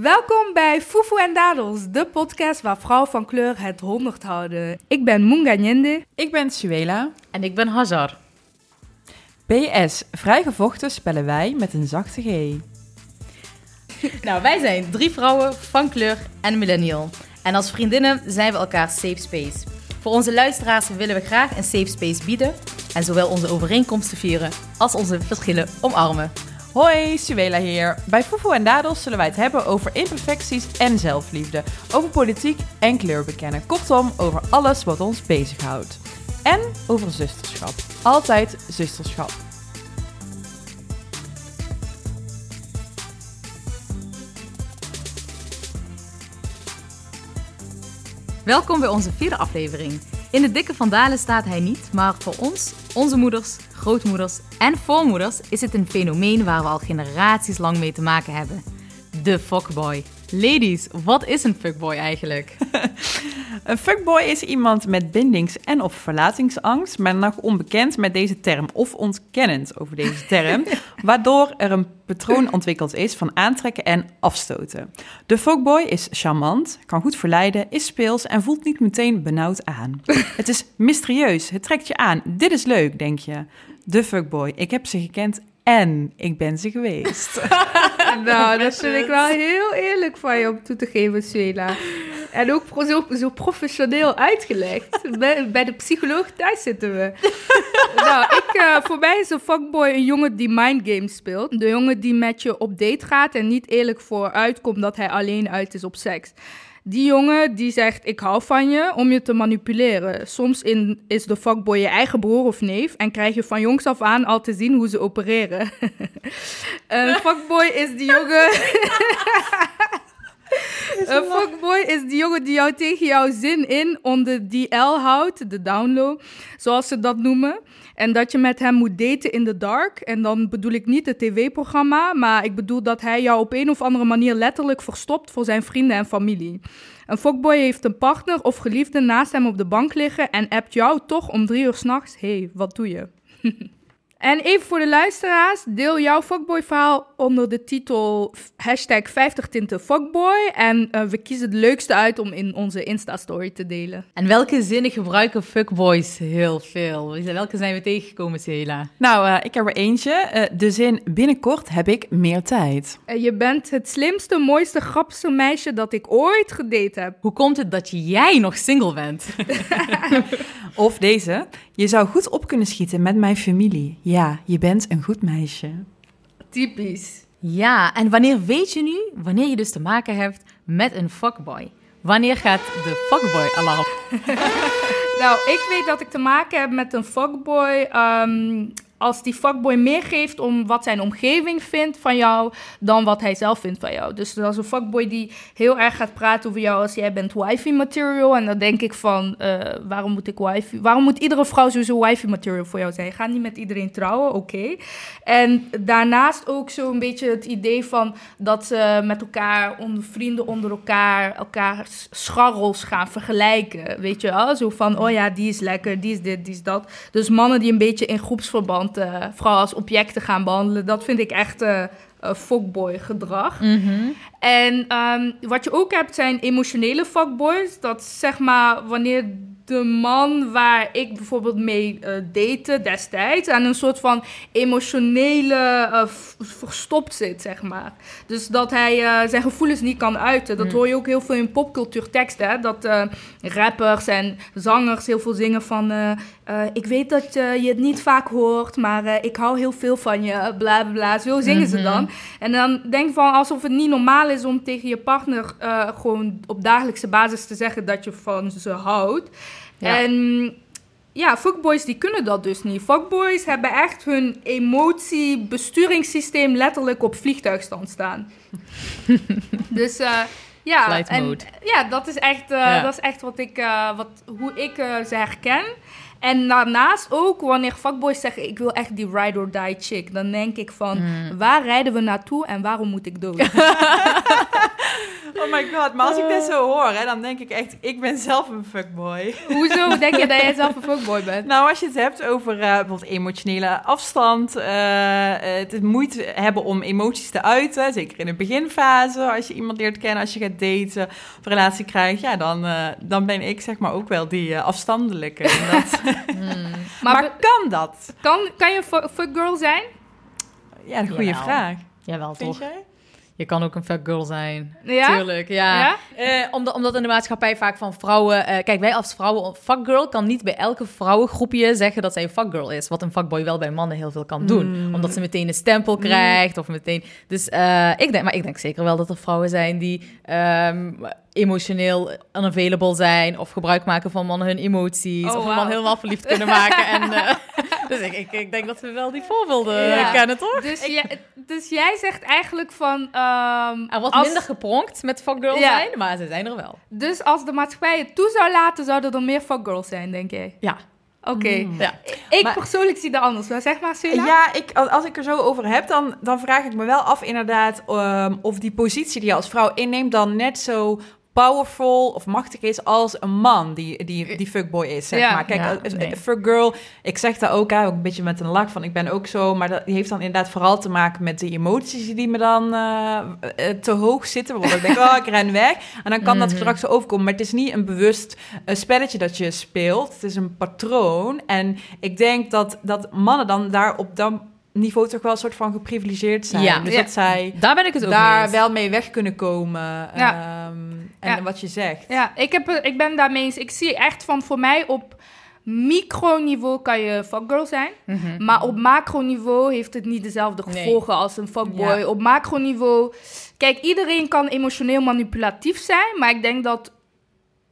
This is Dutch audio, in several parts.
Welkom bij Fufu en Dadels, de podcast waar vrouwen van kleur het honderd houden. Ik ben Munga Nyende. Ik ben Suela. En ik ben Hazar. PS, vrijgevochten spellen wij met een zachte G. Nou, wij zijn drie vrouwen van kleur en millennial. En als vriendinnen zijn we elkaar safe space. Voor onze luisteraars willen we graag een safe space bieden en zowel onze overeenkomsten vieren als onze verschillen omarmen. Hoi, Suela hier. Bij Fufu en Dadels zullen wij het hebben over imperfecties en zelfliefde, over politiek en kleur bekennen. Kortom, over alles wat ons bezighoudt. En over zusterschap. Altijd zusterschap. Welkom bij onze vierde aflevering. In de dikke vandalen staat hij niet, maar voor ons, onze moeders, grootmoeders en voormoeders is het een fenomeen waar we al generaties lang mee te maken hebben. De fuckboy. Ladies, wat is een fuckboy eigenlijk? Een fuckboy is iemand met bindings- en of verlatingsangst, maar nog onbekend met deze term of ontkennend over deze term, waardoor er een patroon ontwikkeld is van aantrekken en afstoten. De fuckboy is charmant, kan goed verleiden, is speels en voelt niet meteen benauwd aan. Het is mysterieus, het trekt je aan. Dit is leuk, denk je. De fuckboy, ik heb ze gekend en ik ben ze geweest. Nou, dat vind ik wel heel eerlijk van je om toe te geven, Suela. En ook zo, zo professioneel uitgelegd. Bij, bij de psycholoog thuis zitten we. nou, ik, eh, voor mij is een fuckboy een jongen die mindgames speelt. De jongen die met je op date gaat en niet eerlijk vooruit komt dat hij alleen uit is op seks. Die jongen die zegt ik hou van je om je te manipuleren. Soms in, is de fuckboy je eigen broer of neef en krijg je van jongs af aan al te zien hoe ze opereren. een fuckboy is die jongen... Een fuckboy is die jongen die jou tegen jouw zin in onder die L houdt, de download, zoals ze dat noemen. En dat je met hem moet daten in the dark. En dan bedoel ik niet het tv-programma, maar ik bedoel dat hij jou op een of andere manier letterlijk verstopt voor zijn vrienden en familie. Een fuckboy heeft een partner of geliefde naast hem op de bank liggen en appt jou toch om drie uur s'nachts. Hé, hey, wat doe je? En even voor de luisteraars, deel jouw fuckboy-verhaal onder de titel hashtag 50 tinten fuckboy. En eh, we kiezen het leukste uit om in onze Insta-story te delen. En welke zinnen gebruiken fuckboys heel veel? Welke zijn we tegengekomen, Sela? nou, eh, ik heb er eentje. Eh, de zin binnenkort heb ik meer tijd. Je bent het slimste, mooiste, grappigste meisje dat ik ooit gedate heb. Hoe komt het dat jij nog single bent? Of deze. Je zou goed op kunnen schieten met mijn familie. Ja, je bent een goed meisje. Typisch. Ja, en wanneer weet je nu, wanneer je dus te maken hebt met een fuckboy? Wanneer gaat de fuckboy-alarm? Nou, ik weet dat ik te maken heb met een fuckboy. ehm, als die fuckboy meer geeft om wat zijn omgeving vindt van jou, dan wat hij zelf vindt van jou. Dus dat is een fuckboy die heel erg gaat praten over jou als jij bent wifey material. En dan denk ik van, eh, waarom moet ik wifey... Waarom moet iedere vrouw sowieso wifey material voor jou zijn? Ga niet met iedereen trouwen, oké. En daarnaast ook zo'n beetje het idee van dat ze met elkaar, onder vrienden onder elkaar, elkaar scharrels gaan vergelijken. Weet je wel? Zo van, oh ja, die is lekker, die is dit, die is dat. Dus mannen die een beetje in groepsverband eh vooral als objecten gaan behandelen, dat vind ik echt eh, fuckboy gedrag. En ehm, wat je ook hebt zijn emotionele fuckboys. Dat zeg maar wanneer de man waar ik bijvoorbeeld mee eh date destijds aan een soort van emotionele verstopt zit, zeg maar. Dus dat hij zijn gevoelens niet kan uiten. Dat hoor je ook heel veel in popcultuurteksten. Dat rappers en zangers heel veel zingen van... eh, ik weet dat eh, je het niet vaak hoort, maar eh, ik hou heel veel van je, bla bla bla. Zo zingen ze dan. En dan denk ik van alsof het niet normaal is om tegen je partner gewoon op dagelijkse basis te zeggen dat je van ze houdt. Ja. En ja, fuckboys die kunnen dat dus niet. Fuckboys hebben echt hun emotiebesturingssysteem letterlijk op vliegtuigstand staan. dus ja, en, ja, dat is echt, Ja. dat is echt wat ik, wat, hoe ik ze herken. En daarnaast ook, wanneer fuckboys zeggen, ik wil echt die ride or die chick. Dan denk ik van, Hmm. waar rijden we naartoe en waarom moet ik dood? Oh, my god, maar als ik dit zo hoor, hè, dan denk ik echt, ik ben zelf een fuckboy. Hoezo denk je dat jij zelf een fuckboy bent? Nou, als je het hebt over uh, bijvoorbeeld emotionele afstand, uh, het moeite hebben om emoties te uiten, zeker in de beginfase, als je iemand leert kennen, als je gaat daten of een relatie krijgt, ja, dan, uh, dan ben ik zeg maar ook wel die afstandelijke. Hmm. Maar, maar, kan dat? Kan, kan je fuckgirl zijn? Ja, een goede Jawel. vraag. Jawel, Vind toch? jij? Je kan ook een fuckgirl zijn. Ja? Tuurlijk, ja. Ja? Eh, omdat, omdat in de maatschappij vaak van vrouwen... eh, kijk, wij als vrouwen... Fuckgirl kan niet bij elke vrouwengroepje zeggen dat zij een fuckgirl is. Wat een fuckboy wel bij mannen heel veel kan doen. Mm. Omdat ze meteen een stempel krijgt of meteen... Dus eh, ik denk... Maar ik denk zeker wel dat er vrouwen zijn die... ehm, emotioneel unavailable zijn of gebruik maken van mannen hun emoties Oh, of een man helemaal verliefd kunnen maken en eh, dus ik, ik, ik denk dat we wel die voorbeelden Ja. kennen toch? Dus, jij, dus jij zegt eigenlijk van... ehm, Er wordt als- minder gepronkt met fuckgirl Ja. zijn, maar ze zijn er wel. Dus als de maatschappij het toe zou laten, zouden er meer fuckgirls zijn, denk jij? Ja. Oké. Ja. Ik Maar- persoonlijk zie dat anders. Maar zeg maar, Sula. Ja, ik, als als ik er zo over heb, dan, dan vraag ik me wel af inderdaad ehm, of die positie die je als vrouw inneemt dan net zo powerful of machtig is als een man die, die, die fuckboy is, zeg Ja. maar. Kijk, Ja, eh, eh, nee. fuckgirl, ik zeg dat ook, hè, ook een beetje met een lach van ik ben ook zo, maar dat die heeft dan inderdaad vooral te maken met de emoties die me dan eh, eh, te hoog zitten. Bijvoorbeeld, ik denk, oh, ik ren weg. En dan kan dat Mhm. gedrag zo overkomen, maar het is niet een bewust eh, spelletje dat je speelt. Het is een patroon. En ik denk dat, dat mannen dan daar op dat niveau toch wel een soort van geprivilegeerd zijn. Ja. Dus Ja. dat zij Daar ben ik het ook mee daar wel mee weg kunnen komen. Ja. ehm, en Ja. wat je zegt. Ja, ik, heb, er- ik ben daarmee eens. Ik zie echt van voor mij op microniveau kan je fuckgirl zijn. Mhm. Maar op macroniveau heeft het niet dezelfde Nee. gevolgen als een fuckboy. Ja. Op macroniveau... Kijk, iedereen kan emotioneel manipulatief zijn. Maar ik denk dat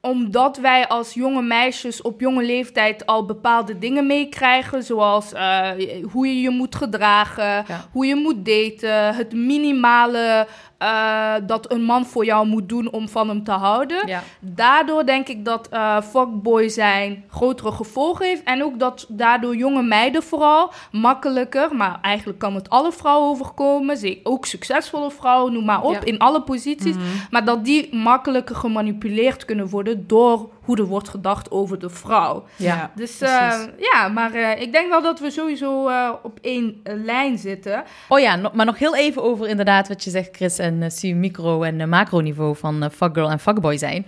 omdat wij als jonge meisjes op jonge leeftijd al bepaalde dingen meekrijgen... zoals eh, hoe je je moet gedragen, Ja. hoe je moet daten... het minimale eh, dat een man voor jou moet doen om van hem te houden... Ja. Daardoor denk ik dat eh fuckboy zijn grotere gevolgen heeft. En ook dat daardoor jonge meiden vooral makkelijker... maar eigenlijk kan het alle vrouwen overkomen. Ze- Ook succesvolle vrouwen, noem maar op, Ja. in alle posities. Maar dat die makkelijker gemanipuleerd kunnen worden... door hoe er wordt gedacht over de vrouw. Ja. Dus eh, ja, maar eh, ik denk wel dat we sowieso eh, op één lijn zitten. Oh ja, no- maar nog heel even over inderdaad wat je zegt, Chris, en uh, zie micro- en uh, macroniveau van uh, fuckgirl en fuckboy zijn.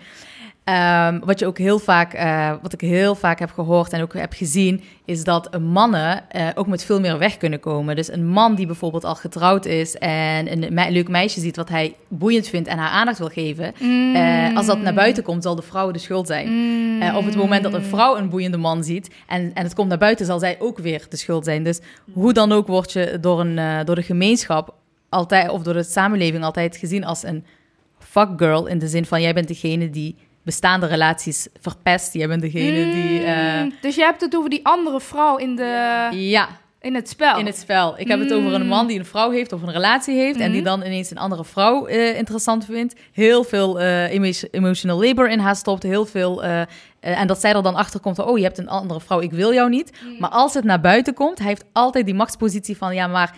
Um, wat je ook heel vaak, uh, wat ik heel vaak heb gehoord en ook heb gezien, is dat mannen uh, ook met veel meer weg kunnen komen. Dus een man die bijvoorbeeld al getrouwd is en een me leuk meisje ziet wat hij boeiend vindt en haar aandacht wil geven, Mm. uh, als dat naar buiten komt, zal de vrouw de schuld zijn. Mm. Op het moment dat een vrouw een boeiende man ziet en, en het komt naar buiten, zal zij ook weer de schuld zijn. Dus hoe dan ook word je door, een, door de gemeenschap altijd, of door de samenleving altijd gezien als een fuckgirl. In de zin van, jij bent degene die bestaande relaties verpest. Jij bent degene die... Uh... Mm. Dus jij hebt het over die andere vrouw in de... Ja. In het spel? In het spel. Ik heb het over een man die een vrouw heeft of een relatie heeft... Mm. en die dan ineens een andere vrouw uh, interessant vindt. Heel veel uh, emo emotional labor in haar stopt. Heel veel... Uh, en dat zij er dan achter komt... oh, je hebt een andere vrouw, ik wil jou niet. Mm. Maar als het naar buiten komt... hij heeft altijd die machtspositie van... ja, maar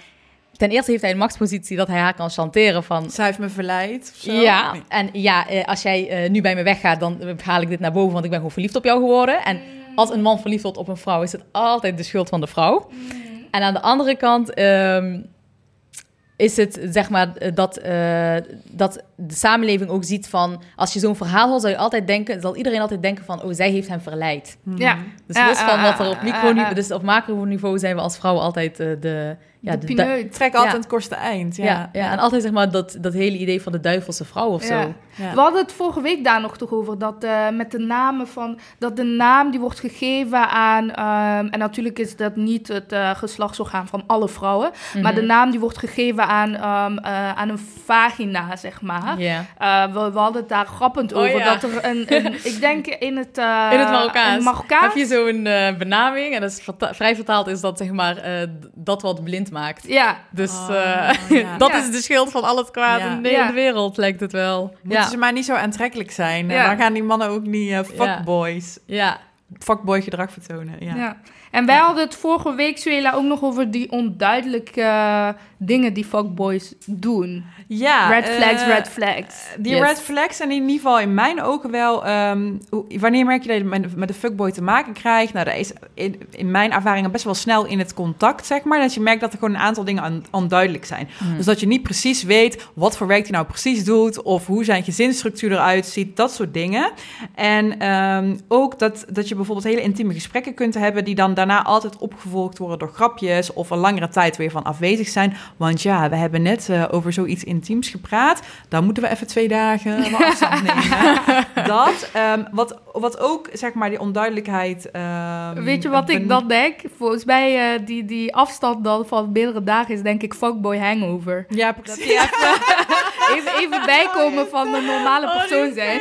ten eerste heeft hij een machtspositie dat hij haar kan chanteren van... Zij heeft me verleid of zo. Ja, en ja, uh, als jij uh, nu bij me weggaat, dan haal ik dit naar boven, want ik ben gewoon verliefd op jou geworden. En als een man verliefd wordt op een vrouw, is het altijd de schuld van de vrouw. En aan de andere kant um, is het, zeg maar, dat, uh, dat de samenleving ook ziet van... als je zo'n verhaal hoort, zal je altijd denken... zal iedereen altijd denken van, oh, zij heeft hem verleid. Ja. Dus los van wat er op microniveau... dus op macroniveau zijn we als vrouwen altijd uh, de... Ja, de, de Trek altijd ja. het kortste eind. Ja. Ja, ja, en altijd zeg maar dat, dat hele idee van de duivelse vrouw of ja. zo. Ja. We hadden het vorige week daar nog toch over, dat uh, met de namen van, dat de naam die wordt gegeven aan, um, en natuurlijk is dat niet het uh, geslachtsorgaan van alle vrouwen, mm -hmm. maar de naam die wordt gegeven aan, um, uh, aan een vagina, zeg maar. Yeah. We, we, hadden het daar grappend oh, over, ja. dat er een, een, ik denk in het, uh, in het Marokkaans, Marokkaans. heb je zo'n uh, benaming, en dat is verta vrij vertaald is dat zeg maar uh, dat wat blind maakt. Ja. Dus oh, ja. dat ja. is de schuld van al het kwaad in de hele wereld, lijkt het wel. Moeten ze maar niet zo aantrekkelijk zijn. Dan gaan die mannen ook niet uh, fuckboys. Ja. Fuckboy gedrag vertonen. Ja. En wij hadden het vorige week, Suela, ook nog over die onduidelijke uh, dingen die fuckboys doen. Ja, red flags, eh, red flags. Die Yes. red flags zijn in ieder geval in mijn ogen wel... hoe- wanneer merk je dat je met, met een fuckboy te maken krijgt? Nou, dat is in, in mijn ervaringen best wel snel in het contact, zeg maar. Dat je merkt dat er gewoon een aantal dingen on- onduidelijk zijn. Hmm. Dus dat je niet precies weet wat voor werk hij nou precies doet... of hoe zijn gezinsstructuur eruit ziet, dat soort dingen. En ehm, ook dat, dat je bijvoorbeeld hele intieme gesprekken kunt hebben... die dan daarna altijd opgevolgd worden door grapjes... of een langere tijd weer van afwezig zijn. Want ja, we hebben net eh, over zoiets intiems gepraat. Dan moeten we even twee dagen afstand nemen. dat, ehm, wat, wat ook, zeg maar, die onduidelijkheid... ehm, Weet je wat ik dan denk? Volgens mij, eh, die, die afstand dan van meerdere dagen is denk ik fuckboy hangover. Ja, precies. even, even, even bijkomen van de normale Oh, persoon zijn.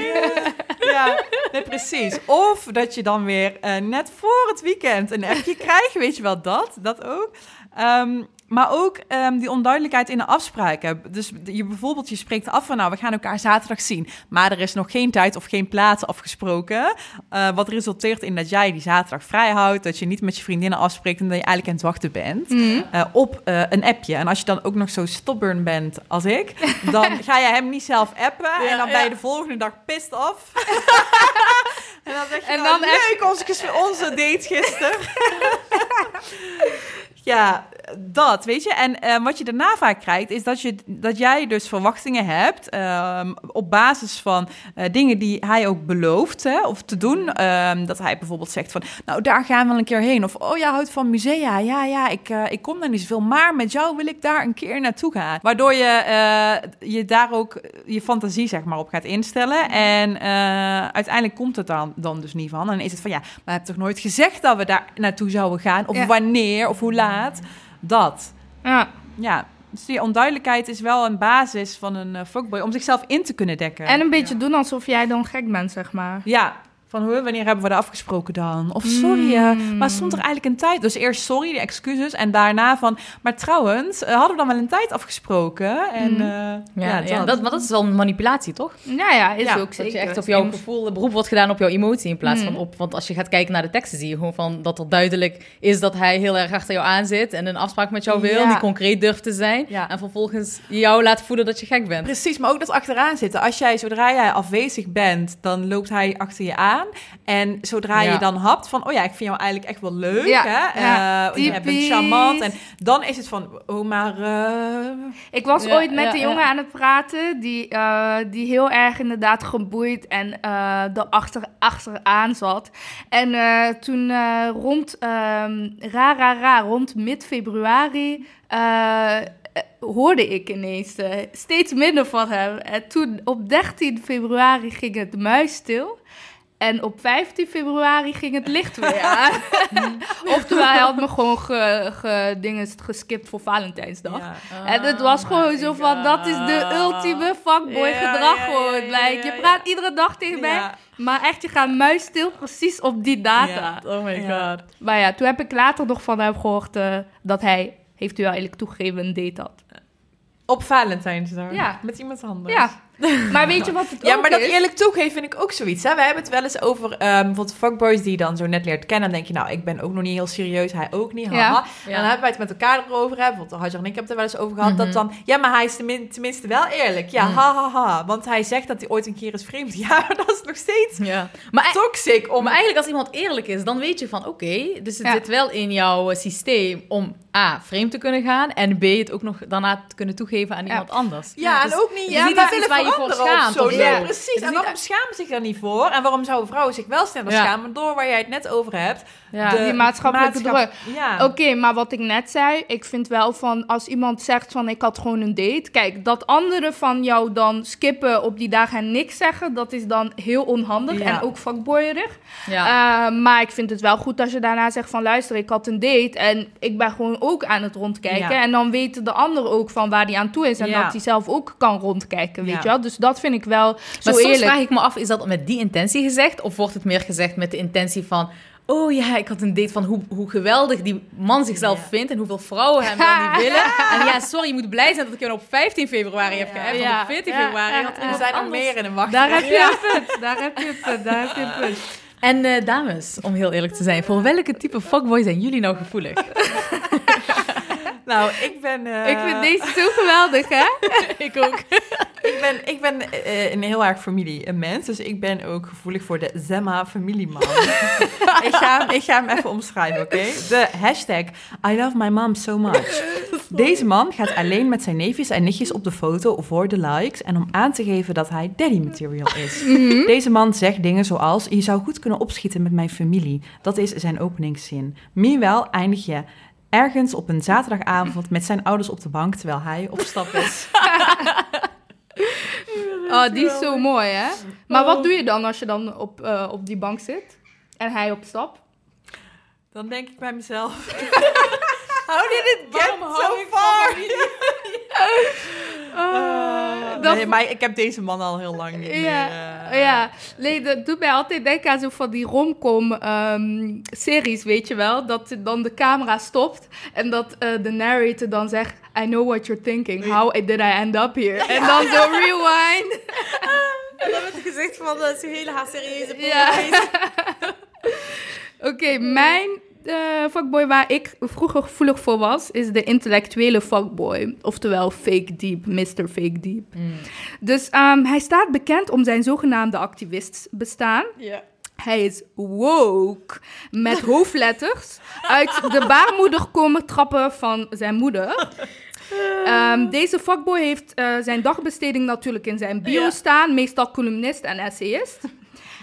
Ja, nee, precies. Of dat je dan weer eh, net voor het weekend een appje krijgt, weet je wel, dat, dat ook. Ehm, maar ook ehm, die onduidelijkheid in de afspraken. Dus je bijvoorbeeld, je spreekt af van, nou, we gaan elkaar zaterdag zien. Maar er is nog geen tijd of geen plaats afgesproken. Eh, wat resulteert in dat jij die zaterdag vrij houdt, dat je niet met je vriendinnen afspreekt en dat je eigenlijk aan het wachten bent. Mhm. eh, op eh, een appje. En als je dan ook nog zo stubborn bent als ik, dan ga je hem niet zelf appen. Ja, en dan ben je ja. de volgende dag pissed off. en dan zeg je, En en dan dan leuk, onze, onze date gisteren. ja, dat, weet je. En eh, wat je daarna vaak krijgt, is dat, je, dat jij dus verwachtingen hebt... ehm, op basis van eh, dingen die hij ook belooft hè, of te doen. Ehm, dat hij bijvoorbeeld zegt van, nou, daar gaan we wel een keer heen. Of, oh ja, houdt van musea. Ja, ja, ik, eh, ik kom daar niet zoveel. Maar met jou wil ik daar een keer naartoe gaan. Waardoor je, je daar ook je fantasie, zeg maar, op gaat instellen. En eh, uiteindelijk komt het dan, dan dus niet van. En is het van, ja, maar je hebt toch nooit gezegd dat we daar naartoe zouden gaan? Of Ja. wanneer, of hoe laat? Dat. Ja. Ja, dus die onduidelijkheid is wel een basis van een eh, fuckboy om zichzelf in te kunnen dekken. En een beetje doen alsof jij dan gek bent, zeg maar. Ja, van hoe, wanneer hebben we dat afgesproken dan? Of sorry, eh, Mm. maar stond er eigenlijk een tijd? Dus eerst sorry, die excuses. En daarna van, maar trouwens, eh, hadden we dan wel een tijd afgesproken? En Mm. eh, Ja, ja, ja, dat. dat, maar dat is wel een manipulatie, toch? Ja, ja, is Ja, ook Dat zeker. je echt op jouw gevoel, beroep wordt gedaan op jouw emotie in plaats Mm. van op... Want als je gaat kijken naar de teksten, zie je gewoon van dat er duidelijk is dat hij heel erg achter jou aan zit en een afspraak met jou wil, Ja. die concreet durft te zijn. Ja. En vervolgens jou laat voelen dat je gek bent. Precies, maar ook dat achteraan zitten. Als jij, zodra jij afwezig bent, dan loopt hij achter je aan. En zodra Ja. je dan hapt van, oh ja, ik vind jou eigenlijk echt wel leuk, Ja, hè? ja, Eh, je bent charmant. En dan is het van, oh, maar... eh, Ik was Ja, ooit met ja, een ja. jongen aan het praten die, eh, die heel erg inderdaad geboeid en eh er achter, achteraan zat. En eh, toen eh, rond, ehm ra, ra, ra, rond mid-februari hoorde ik ineens eh, steeds minder van hem. En toen op 13 februari ging het muisstil. En op 15 februari ging het licht weer aan. Oftewel, hij had me gewoon ge, ge, dingen geskipt voor Valentijnsdag. ja. En het was Oh gewoon zo van, dat is de ultieme fuckboy Ja, gedrag gewoon. ja, Like, je praat iedere dag tegen mij, maar echt, je gaat muisstil precies op die data. Oh my god. Maar ja, toen heb ik later nog van hem gehoord eh, dat hij, heeft u eigenlijk toegegeven, een date had. Op Valentijnsdag. Ja. Met iemand anders. Ja, maar weet je wat het Ja, maar dat is? eerlijk toegeven vind ik ook zoiets. Hè? We hebben het wel eens over ehm bijvoorbeeld fuckboys die je dan zo net leert kennen. Dan denk je, nou, ik ben ook nog niet heel serieus, hij ook niet. Haha. Ja. En dan hebben wij het met elkaar erover. Hè? Bijvoorbeeld Hadjar en ik hebben het er wel eens over gehad. Dat dan, ja, maar hij is tenmin- tenminste wel eerlijk. Ja, Mhm. ha, ha, ha. Want hij zegt dat hij ooit een keer is vreemd. Ja, dat is nog steeds Ja. Maar, toxic. Om... maar eigenlijk als iemand eerlijk is, dan weet je van oké, dus het zit wel in jouw eh, systeem om A, vreemd te kunnen gaan en B, het ook nog daarna te kunnen toegeven aan iemand anders. Ja, Dus en ook niet, is ja, maar je voor schaamt zo. Het precies. En waarom schamen zich daar niet voor? En waarom zouden vrouwen zich wel sneller Ja. schamen? Door waar jij het net over hebt. Ja. De Die maatschappelijke maatschap- Ja. Oké, maar wat ik net zei, ik vind wel van als iemand zegt van ik had gewoon een date. Kijk, dat anderen van jou dan skippen op die dagen en niks zeggen, dat is dan heel onhandig Ja. en ook fuckboyerig. Ja. Eh, maar ik vind het wel goed als je daarna zegt van luister, ik had een date en ik ben gewoon ook aan het rondkijken. Ja. En dan weten de ander ook van waar die aan toe is en Ja. dat hij zelf ook kan rondkijken, weet Ja. je wel. Dus dat vind ik wel zo Maar soms eerlijk. vraag ik me af, is dat met die intentie gezegd? Of wordt het meer gezegd met de intentie van... Oh ja, ik had een date van hoe, hoe geweldig die man zichzelf Ja. vindt... en hoeveel vrouwen hem dan niet willen. En ja, sorry, je moet blij zijn dat ik hem op 15 februari heb geappt. Ja. Want op 14 Ja. februari had iemand Er zijn er meer in een wacht. Daar heb je een punt, daar heb je een punt, daar heb je een punt. En eh, dames, om heel eerlijk te zijn... voor welke type fuckboy zijn jullie nou gevoelig? Nou, ik ben... eh, Ik vind deze zo geweldig, hè? ik ook. Ik ben, ik ben eh, een heel erg familie een mens, dus ik ben ook gevoelig voor de Zemma familieman. ik, ga hem, ik ga hem even omschrijven, oké? De hashtag I love my mom so much. Deze man gaat alleen met zijn neefjes en nichtjes op de foto voor de likes en om aan te geven dat hij daddy material is. Deze man zegt dingen zoals, je zou goed kunnen opschieten met mijn familie. Dat is zijn openingszin. Meanwhile eindig je ergens op een zaterdagavond met zijn ouders op de bank terwijl hij op stap is. Oh, die is zo mooi, hè? Maar wat doe je dan als je dan op, eh, op die bank zit? En hij op stap? Dan denk ik bij mezelf. How did it get so far? Ah, dat- nee, maar ik heb deze man al heel lang niet Ja, meer. eh, ja. Nee, dat doet mij altijd denken aan zo van die romcom ehm, series, weet je wel? Dat dan de camera stopt en dat eh, de narrator dan zegt... I know what you're thinking. How did I end up here? En dan zo rewind. En dan het gezicht van dat is hele haar serieuze Ja. Oké, mijn eh fuckboy waar ik vroeger gevoelig voor was, is de intellectuele fuckboy. Oftewel fake deep, Mr. Fake deep. Dus ehm, hij staat bekend om zijn zogenaamde activist bestaan. Hij is woke, met hoofdletters, uit de baarmoeder komen trappen van zijn moeder. Ehm, deze fuckboy heeft eh, zijn dagbesteding natuurlijk in zijn bio staan, meestal columnist en essayist.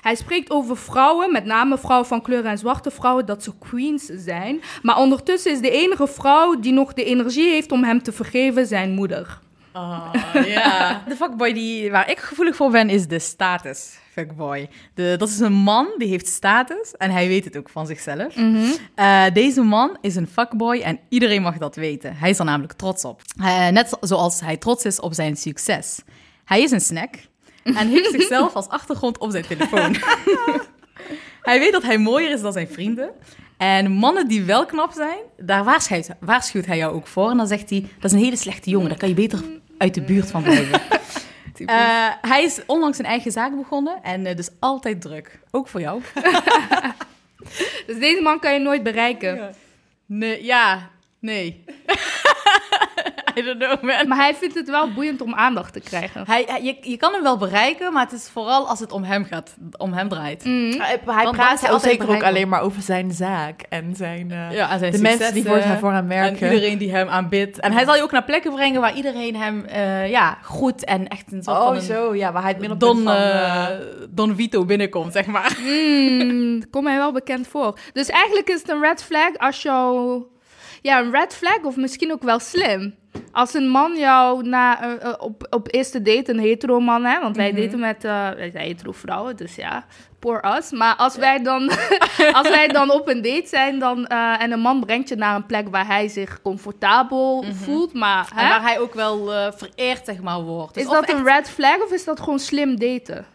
Hij spreekt over vrouwen, met name vrouwen van kleur en zwarte vrouwen, dat ze queens zijn. Maar ondertussen is de enige vrouw die nog de energie heeft om hem te vergeven zijn moeder. Ja. De fuckboy die, waar ik gevoelig voor ben, is de status fuckboy. De, dat is een man die heeft status en hij weet het ook van zichzelf. Eh, deze man is een fuckboy en iedereen mag dat weten. Hij is er namelijk trots op. Eh, net zoals hij trots is op zijn succes. Hij is een snack en heeft zichzelf als achtergrond op zijn telefoon. hij weet dat hij mooier is dan zijn vrienden. En mannen die wel knap zijn, daar waarschuwt, waarschuwt hij jou ook voor. En dan zegt hij, dat is een hele slechte jongen, daar kan je beter uit de buurt van blijven. Eh, hij is onlangs een eigen zaak begonnen en eh, dus altijd druk. Ook voor jou. Dus deze man kan je nooit bereiken. Nee, ja, nee. I don't know, man. Maar hij vindt het wel boeiend om aandacht te krijgen. Hij, hij- je, je kan hem wel bereiken, maar het is vooral als het om hem gaat, om hem draait. Mm. Hij, hij dan is praat hij heel altijd zeker ook bereikbaar. alleen maar over zijn zaak en zijn... eh, Ja, en zijn de mensen die voor, successen voor hem En werken. iedereen die hem aanbidt. En hij zal je ook naar plekken brengen waar iedereen hem eh, ja, groet en echt een soort Oh, van een zo, ja, waar hij het middelpunt Don, van... eh, eh, Don Vito binnenkomt, zeg maar. Mm, komt mij wel bekend voor. Dus eigenlijk is het een red flag als jou... Ja, een red flag of misschien ook wel slim. Als een man jou na, eh, eh, op, op eerste date, een hetero man, hè, want wij daten met eh, wij zijn hetero vrouwen, dus ja, poor us. Maar als wij dan, als wij dan op een date zijn dan, en een man brengt je naar een plek waar hij zich comfortabel voelt, maar En hè, waar hij ook wel vereerd, zeg maar, wordt. Dus is of dat echt- een red flag of is dat gewoon slim daten?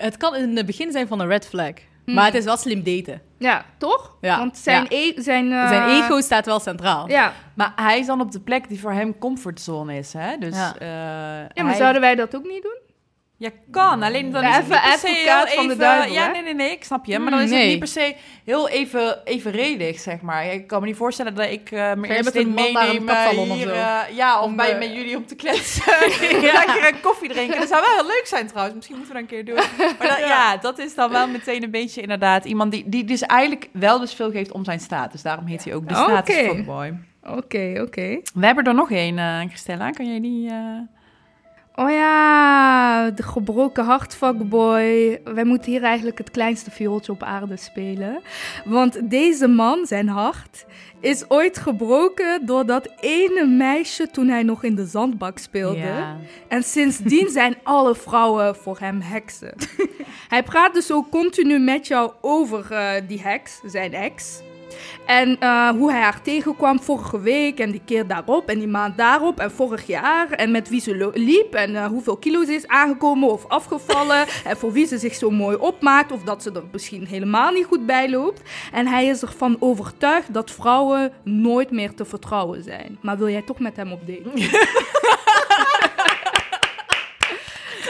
het kan in het begin zijn van een red flag. Hmm. Maar het is wel slim daten. Ja, toch? Ja, Want zijn, ja. e- zijn, eh, Zijn ego staat wel centraal. Ja. Maar hij is dan op de plek die voor hem comfortzone is, hè? Dus, Ja. eh, ja, maar hij- zouden wij dat ook niet doen? Ja, kan. Alleen dan Ja, is het even niet per se heel van de even... duivel, ja, nee, nee, nee, ik snap je. Maar dan is het niet per se heel even evenredig, zeg maar. Ik kan me niet voorstellen dat ik eh mijn jij eerste met een date man naar een meeneem eh, hier, zo? eh, ja, of Om, bij met jullie om te kletsen. Lekker een koffie drinken. Dat zou wel heel leuk zijn trouwens. Misschien moeten we dat een keer doen. Maar dat, ja. dat is dan wel meteen een beetje inderdaad iemand die, die dus eigenlijk wel dus veel geeft om zijn status. Daarom heet hij ook de status fuckboy. Oké, oké. We hebben er nog één, eh Christella. Kan jij die... Oh ja, de gebroken hart fuckboy. Wij moeten hier eigenlijk het kleinste viooltje op aarde spelen. Want deze man, zijn hart, is ooit gebroken door dat ene meisje toen hij nog in de zandbak speelde. Ja. En sindsdien zijn alle vrouwen voor hem heksen. hij praat dus ook continu met jou over eh, die heks, zijn ex. En eh, hoe hij haar tegenkwam vorige week en die keer daarop en die maand daarop en vorig jaar. En met wie ze liep en eh, hoeveel kilo ze is aangekomen of afgevallen. en voor wie ze zich zo mooi opmaakt of dat ze er misschien helemaal niet goed bij loopt. En hij is ervan overtuigd dat vrouwen nooit meer te vertrouwen zijn. Maar wil jij toch met hem op date?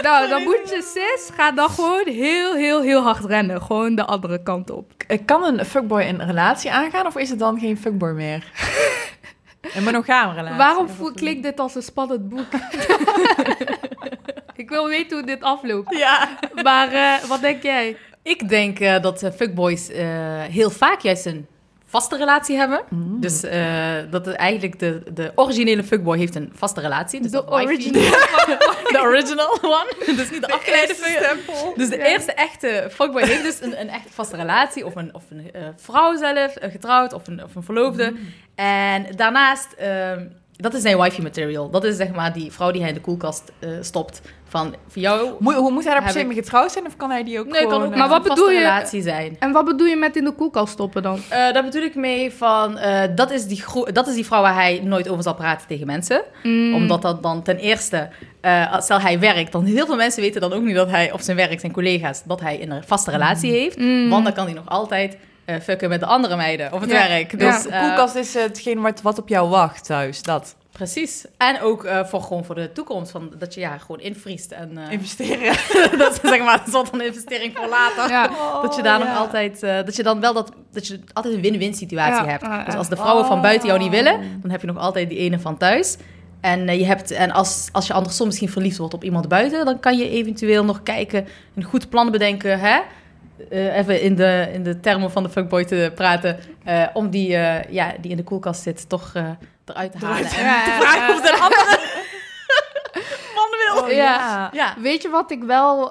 Nou, dan moet je sis, ga dan gewoon heel, heel, heel hard rennen. Gewoon de andere kant op. Kan een fuckboy een relatie aangaan of is het dan geen fuckboy meer? Een monogame relatie. Waarom klinkt dit als een spannend boek? ik wil weten hoe dit afloopt. Ja. Maar eh, wat denk jij? Ik denk eh, dat eh, fuckboys heel vaak juist een vaste relatie hebben. Mm. Dus eh, dat het eigenlijk de, de originele fuckboy heeft een vaste relatie. Dus De original. De original one. dus niet de afgeleide fuckboy. Dus de Ja. eerste echte fuckboy heeft dus een, een echte vaste relatie. Of een, of een eh, vrouw zelf, eh, getrouwd, of een, of een verloofde. En daarnaast, ehm, dat is zijn wifey material. Dat is zeg maar die vrouw die hij in de koelkast eh, stopt. Van, voor jou... Moet, hoe moet hij daar per se ik- mee getrouwd zijn? Of kan hij die ook Nee, kan gewoon... ook eh, Maar wat een vaste bedoel je- relatie zijn. En wat bedoel je met in de koelkast stoppen dan? Eh, daar bedoel ik mee van, eh, dat, is die gro- dat is die vrouw waar hij nooit over zal praten tegen mensen. Mm. Omdat dat dan ten eerste, eh, als stel hij werkt, dan heel veel mensen weten dan ook niet dat hij op zijn werk, zijn collega's, dat hij een vaste relatie heeft. Mm. Want dan kan hij nog altijd eh, fucken met de andere meiden op het Ja. werk. Ja. Dus, de eh, koelkast is eh, hetgeen wat, wat op jou wacht thuis. Dat. Precies. En ook eh, voor, gewoon voor de toekomst, van, dat je ja, gewoon invriest. En, eh, Investeren. dat is zeg maar een soort van investering voor later. Ja. Dat je daar Oh, nog ja. altijd, eh, dat je dan wel dat, dat je altijd een win-win situatie Ja, hebt. ja, ja. Dus als de vrouwen van buiten jou niet Oh. willen, dan heb je nog altijd die ene van thuis. En, eh, je hebt, en als, als je andersom misschien verliefd wordt op iemand buiten, dan kan je eventueel nog kijken, een goed plan bedenken, hè? Eh, even in de, in de termen van de fuckboy te praten, eh, om die, eh, ja, die in de koelkast zit toch eruit te halen. En Ja, te ja, vragen ja. of de andere man wil. Oh, Ja. Weet je wat ik wel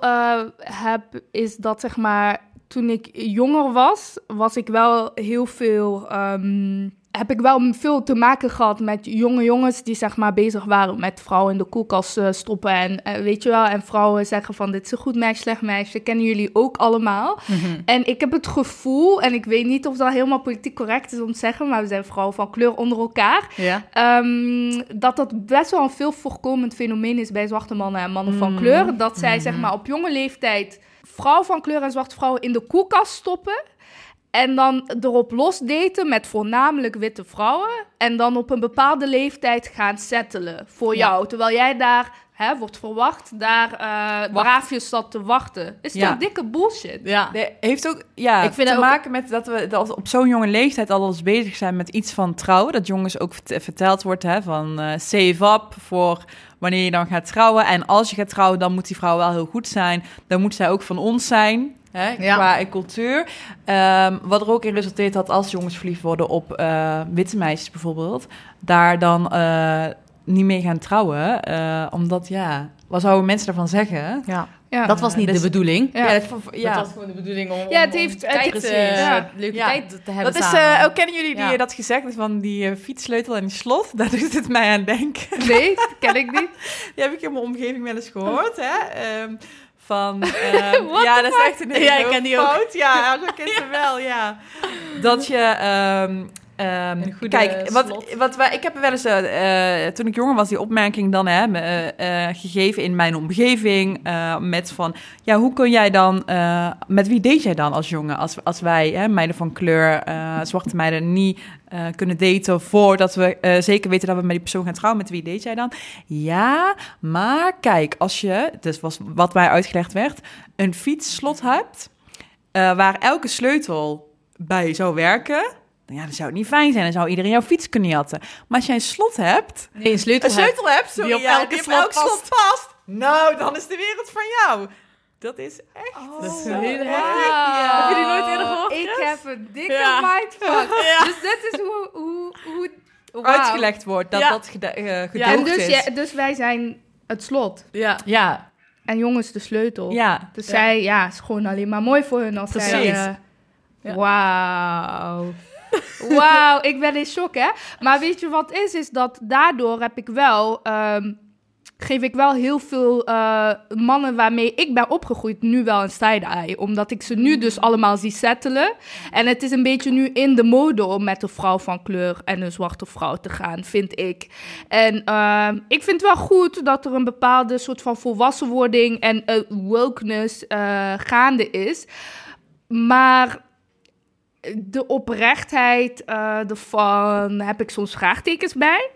heb, is dat zeg maar, toen ik jonger was, was ik wel heel veel, ehm, heb ik wel veel te maken gehad met jonge jongens die zeg maar bezig waren met vrouwen in de koelkast eh, stoppen en eh, weet je wel, en vrouwen zeggen van dit is een goed meisje, slecht meisje, kennen jullie ook allemaal. Mhm. En ik heb het gevoel, en ik weet niet of dat helemaal politiek correct is om te zeggen, maar we zijn vrouwen van kleur onder elkaar. Ehm, dat dat best wel een veel voorkomend fenomeen is bij zwarte mannen en mannen van Mm. kleur. Dat zij zeg maar op jonge leeftijd vrouwen van kleur en zwarte vrouwen in de koelkast stoppen. En dan erop losdaten met voornamelijk witte vrouwen. En dan op een bepaalde leeftijd gaan settelen voor Ja. jou. Terwijl jij daar hè, wordt verwacht, daar eh braafjes zat te wachten. Is Ja. toch dikke bullshit? Ja. De- heeft ook ja, Ik vind te ook- maken met dat we dat op zo'n jonge leeftijd al eens bezig zijn met iets van trouwen. Dat jongens ook vert- verteld wordt hè, van eh, save up voor wanneer je dan gaat trouwen. En als je gaat trouwen, dan moet die vrouw wel heel goed zijn. Dan moet zij ook van ons zijn. Hè, Ja. Qua cultuur. Ehm, wat er ook in resulteert dat als jongens verliefd worden op eh, witte meisjes bijvoorbeeld, daar dan eh, niet mee gaan trouwen. eh, omdat ja, wat zouden mensen daarvan zeggen? Ja. Ja. Dat was niet dus- de bedoeling. Ja. dat, ja. Dat was gewoon de bedoeling om, Ja, het om heeft- het tijd, ja. leuke Ja. tijd te hebben Dat is, samen. eh, ook kennen jullie die Ja. dat gezegd van die eh, fietssleutel en die slot? Daar doet het mij aan denken. Nee, ken ik niet. Die heb ik in mijn omgeving wel eens gehoord, hè? Ehm, van, ehm, ja, dat is echt een Ja, ik ken die ook. Ja, ze wel, ja. Dat je... goede kijk, wat, wat wij, ik heb wel eens, eh, toen ik jonger was, die opmerking dan hè, eh, eh, gegeven in mijn omgeving. met van, ja, hoe kun jij dan, met wie deed jij dan als jongen? Als, als wij, hè, meiden van kleur, zwarte meiden, niet eh, kunnen daten voordat we eh, zeker weten dat we met die persoon gaan trouwen. Met wie deed jij dan? Ja, maar kijk, als je, dus was wat mij uitgelegd werd, een fietsslot hebt, eh, waar elke sleutel bij zou werken, ja, dan zou het niet fijn zijn. Dan zou iedereen jouw fiets kunnen jatten. Maar als jij een slot hebt, Nee, een sleutel, een sleutel hebt, sorry, die op elke die slot elk slot past, nou, dan is de wereld van jou. Dat is echt Dat is heftige- Ja. Heb je die nooit eerder gehoord, Ik heb een dikke Ja. mindfuck. Ja. Dus dit is hoe... hoe, hoe. Uitgelegd wordt dat Ja. dat eh, En gedoogd dus, is. ja, dus wij zijn het slot. Ja. Ja, En jongens de sleutel. ja. Dus Ja. zij, ja, is gewoon alleen maar mooi voor hun als zij... Precies. eh, Ja. Wauw. Wauw, ik ben in shock, hè. Maar weet je wat is? Is dat daardoor heb ik wel... ehm, geef ik wel heel veel eh, mannen waarmee ik ben opgegroeid nu wel een side-eye. Omdat ik ze nu dus allemaal zie settelen. En het is een beetje nu in de mode om met een vrouw van kleur en een zwarte vrouw te gaan, vind ik. En ehm, ik vind wel goed dat er een bepaalde soort van volwassenwording en eh, wokeness eh, gaande is. Maar de oprechtheid eh ervan heb ik soms vraagtekens bij.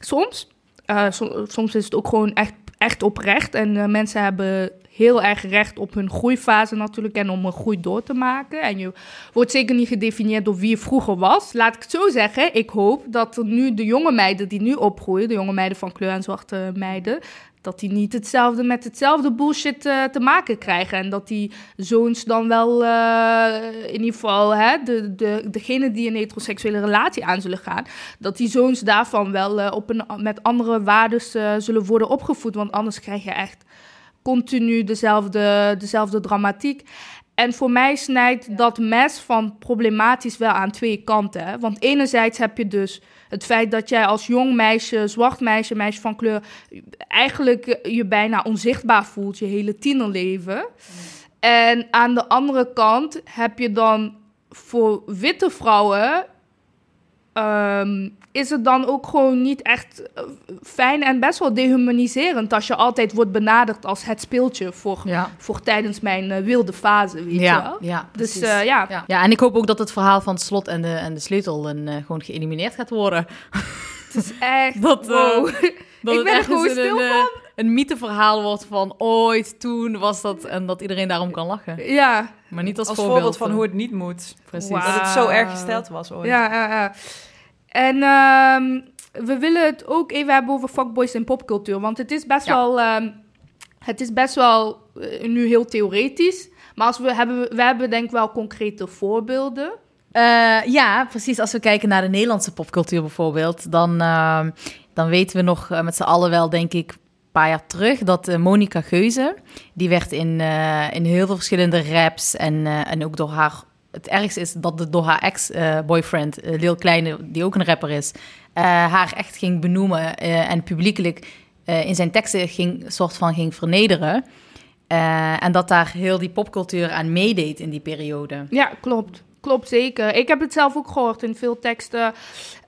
Soms. Eh, som- soms is het ook gewoon echt echt oprecht. En eh, mensen hebben heel erg recht op hun groeifase natuurlijk en om een groei door te maken. En je wordt zeker niet gedefinieerd door wie je vroeger was. Laat ik het zo zeggen, ik hoop dat nu de jonge meiden die nu opgroeien, de jonge meiden van kleur en zwarte meiden, dat die niet hetzelfde met hetzelfde bullshit eh, te maken krijgen. En dat die zoons dan wel, eh, in ieder geval, hè, de, de, degene die een heteroseksuele relatie aan zullen gaan, dat die zoons daarvan wel eh, op een, met andere waarden zullen worden opgevoed. Want anders krijg je echt continu dezelfde, dezelfde dramatiek. En voor mij snijdt dat mes van problematisch wel aan twee kanten. Hè? Want enerzijds heb je dus het feit dat jij als jong meisje, zwart meisje, meisje van kleur, eigenlijk je bijna onzichtbaar voelt je hele tienerleven. En aan de andere kant heb je dan voor witte vrouwen Ehm, is het dan ook gewoon niet echt eh, fijn en best wel dehumaniserend als je altijd wordt benaderd als het speeltje voor, voor tijdens mijn eh, wilde fase, weet ja, je wel? Ja, dus uh, ja. ja. Ja, en ik hoop ook dat het verhaal van het slot en de, en de sleutel gewoon geëlimineerd gaat worden. Het is echt, dat, wow. dat ik ben er gewoon stil een, van. Een mytheverhaal wordt van ooit, toen was dat en dat iedereen daarom kan lachen. Ja. Maar niet als, als voorbeeld, voorbeeld van hoe het niet moet. Precies. Dat het zo erg gesteld was ooit. Ja, ja, ja. En uh, we willen het ook even hebben over fuckboys en popcultuur. Want het is best wel. Uh, het is best wel uh, nu heel theoretisch. Maar als we hebben, we hebben denk ik wel concrete voorbeelden. Uh, ja, precies. Als we kijken naar de Nederlandse popcultuur bijvoorbeeld, dan, ehm, dan weten we nog eh, met z'n allen wel, denk ik, paar terug, dat Monica Geuze, die werd in, in heel veel verschillende raps en, en ook door haar het ergste is dat de, door haar ex-boyfriend, uh, Lil Kleine, die ook een rapper is, haar echt ging benoemen en publiekelijk in zijn teksten ging, soort van ging vernederen. en dat daar heel die popcultuur aan meedeed in die periode. Ja, klopt. Klopt zeker. Ik heb het zelf ook gehoord in veel teksten.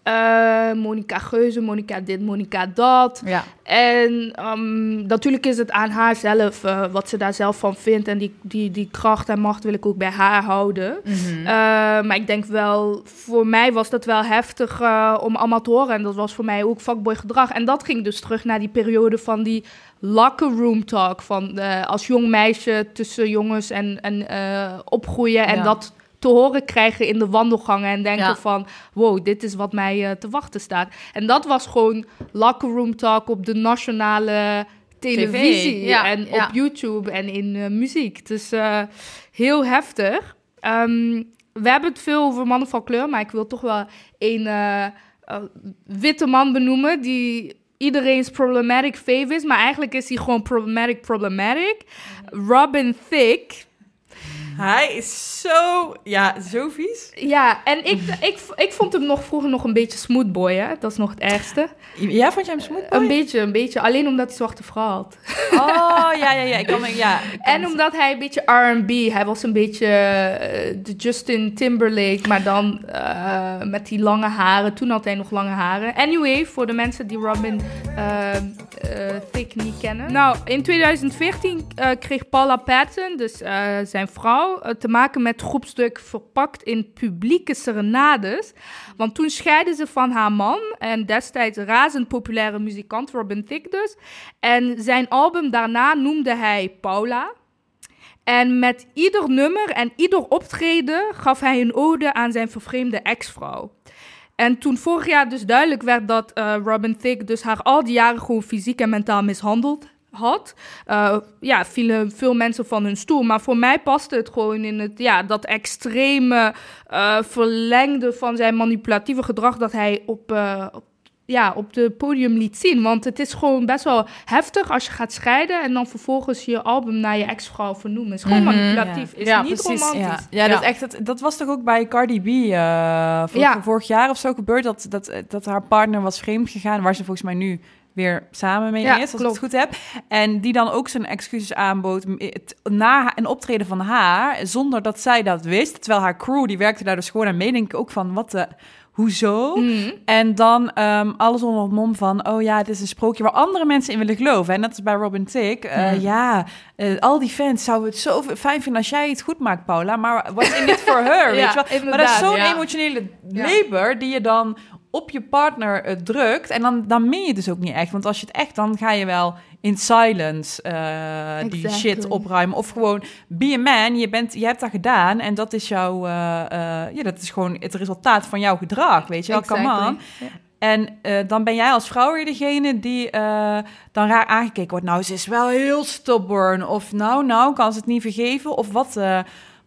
Uh, Monica Geuze, Monica dit, Monica dat. Ja. En um, natuurlijk is het aan haar zelf uh, wat ze daar zelf van vindt. En die, die, die kracht en macht wil ik ook bij haar houden. Mm -hmm. uh, maar ik denk wel, voor mij was dat wel heftig om allemaal te horen. En dat was voor mij ook fuckboy gedrag. En dat ging dus terug naar die periode van die locker room talk. Van als jong meisje tussen jongens en, en opgroeien. En ja. dat te horen krijgen in de wandelgangen en denken ja. van, wow, dit is wat mij uh, te wachten staat. En dat was gewoon locker room talk op de nationale televisie ja, en op YouTube en in uh, muziek. Dus uh, heel heftig. Um, we hebben het veel over mannen van kleur, maar ik wil toch wel een witte man benoemen die iedereen's problematic fave is, maar eigenlijk is hij gewoon problematic problematic. Robin Thicke hij is zo, ja, zo vies. Ja, en ik, ik, ik vond hem nog vroeger nog een beetje smoothboy, hè. Dat is nog het ergste. Ja, vond jij hem smoothboy? Een beetje, een beetje. Alleen omdat hij zwarte vrouw had. Oh, ja, ja, ja. Ik kan, ja ik en omdat hij een beetje R&B, hij was een beetje uh, de Justin Timberlake, maar dan uh, met die lange haren. Toen had hij nog lange haren. Anyway, voor de mensen die Robin uh, Thicke niet kennen. Nou, in 2014 kreeg Paula Patton, dus zijn vrouw, te maken met groepstuk verpakt in publieke serenades. Want toen scheidde ze van haar man en destijds razend populaire muzikant Robin Thicke dus. En zijn album daarna noemde hij Paula. En met ieder nummer en ieder optreden gaf hij een ode aan zijn vervreemde ex-vrouw. En toen vorig jaar dus duidelijk werd dat uh, Robin Thicke dus haar al die jaren gewoon fysiek en mentaal mishandeld had, uh, ja, vielen veel mensen van hun stoel. Maar voor mij paste het gewoon in het, ja, dat extreme uh, verlengde van zijn manipulatieve gedrag dat hij op, uh, op ja, op de podium liet zien. Want het is gewoon best wel heftig als je gaat scheiden en dan vervolgens je album naar je ex-vrouw vernoemen. Het is gewoon mm -hmm, manipulatief, ja. is ja, niet precies, romantisch. Ja, ja, Dat, echt, dat, dat was toch ook bij Cardi B uh, vor, vorig jaar of zo gebeurd, dat, dat, dat haar partner was vreemd gegaan, waar ze volgens mij nu weer samen mee ja, is, als klopt. ik het goed heb. En die dan ook zijn excuses aanbood na een optreden van haar, zonder dat zij dat wist. Terwijl haar crew, die werkte daar dus gewoon aan mee. Denk ik ook van, wat de... Hoezo? Mm. En dan um, alles onder het mom van... oh ja, het is een sprookje waar andere mensen in willen geloven. En dat is bij Robin Thicke. Uh, mm. Ja, uh, al die fans zouden het zo fijn vinden als jij het goed maakt, Paula. Maar what's in it for her? ja, weet je wel? Maar dat is zo'n ja. emotionele labor die je dan op je partner eh, drukt. En dan, dan meen je dus ook niet echt. Want als je het echt, dan ga je wel in silence eh, die shit opruimen. Of gewoon, be a man, je, bent, je hebt dat gedaan. En dat is jouw, eh, ja, dat is gewoon het resultaat van jouw gedrag, weet je wel, come Exactly. on. En dan ben jij als vrouw weer degene die dan raar aangekeken wordt. Nou, ze is wel heel stubborn. Of nou, nou, kan ze het niet vergeven. Of wat,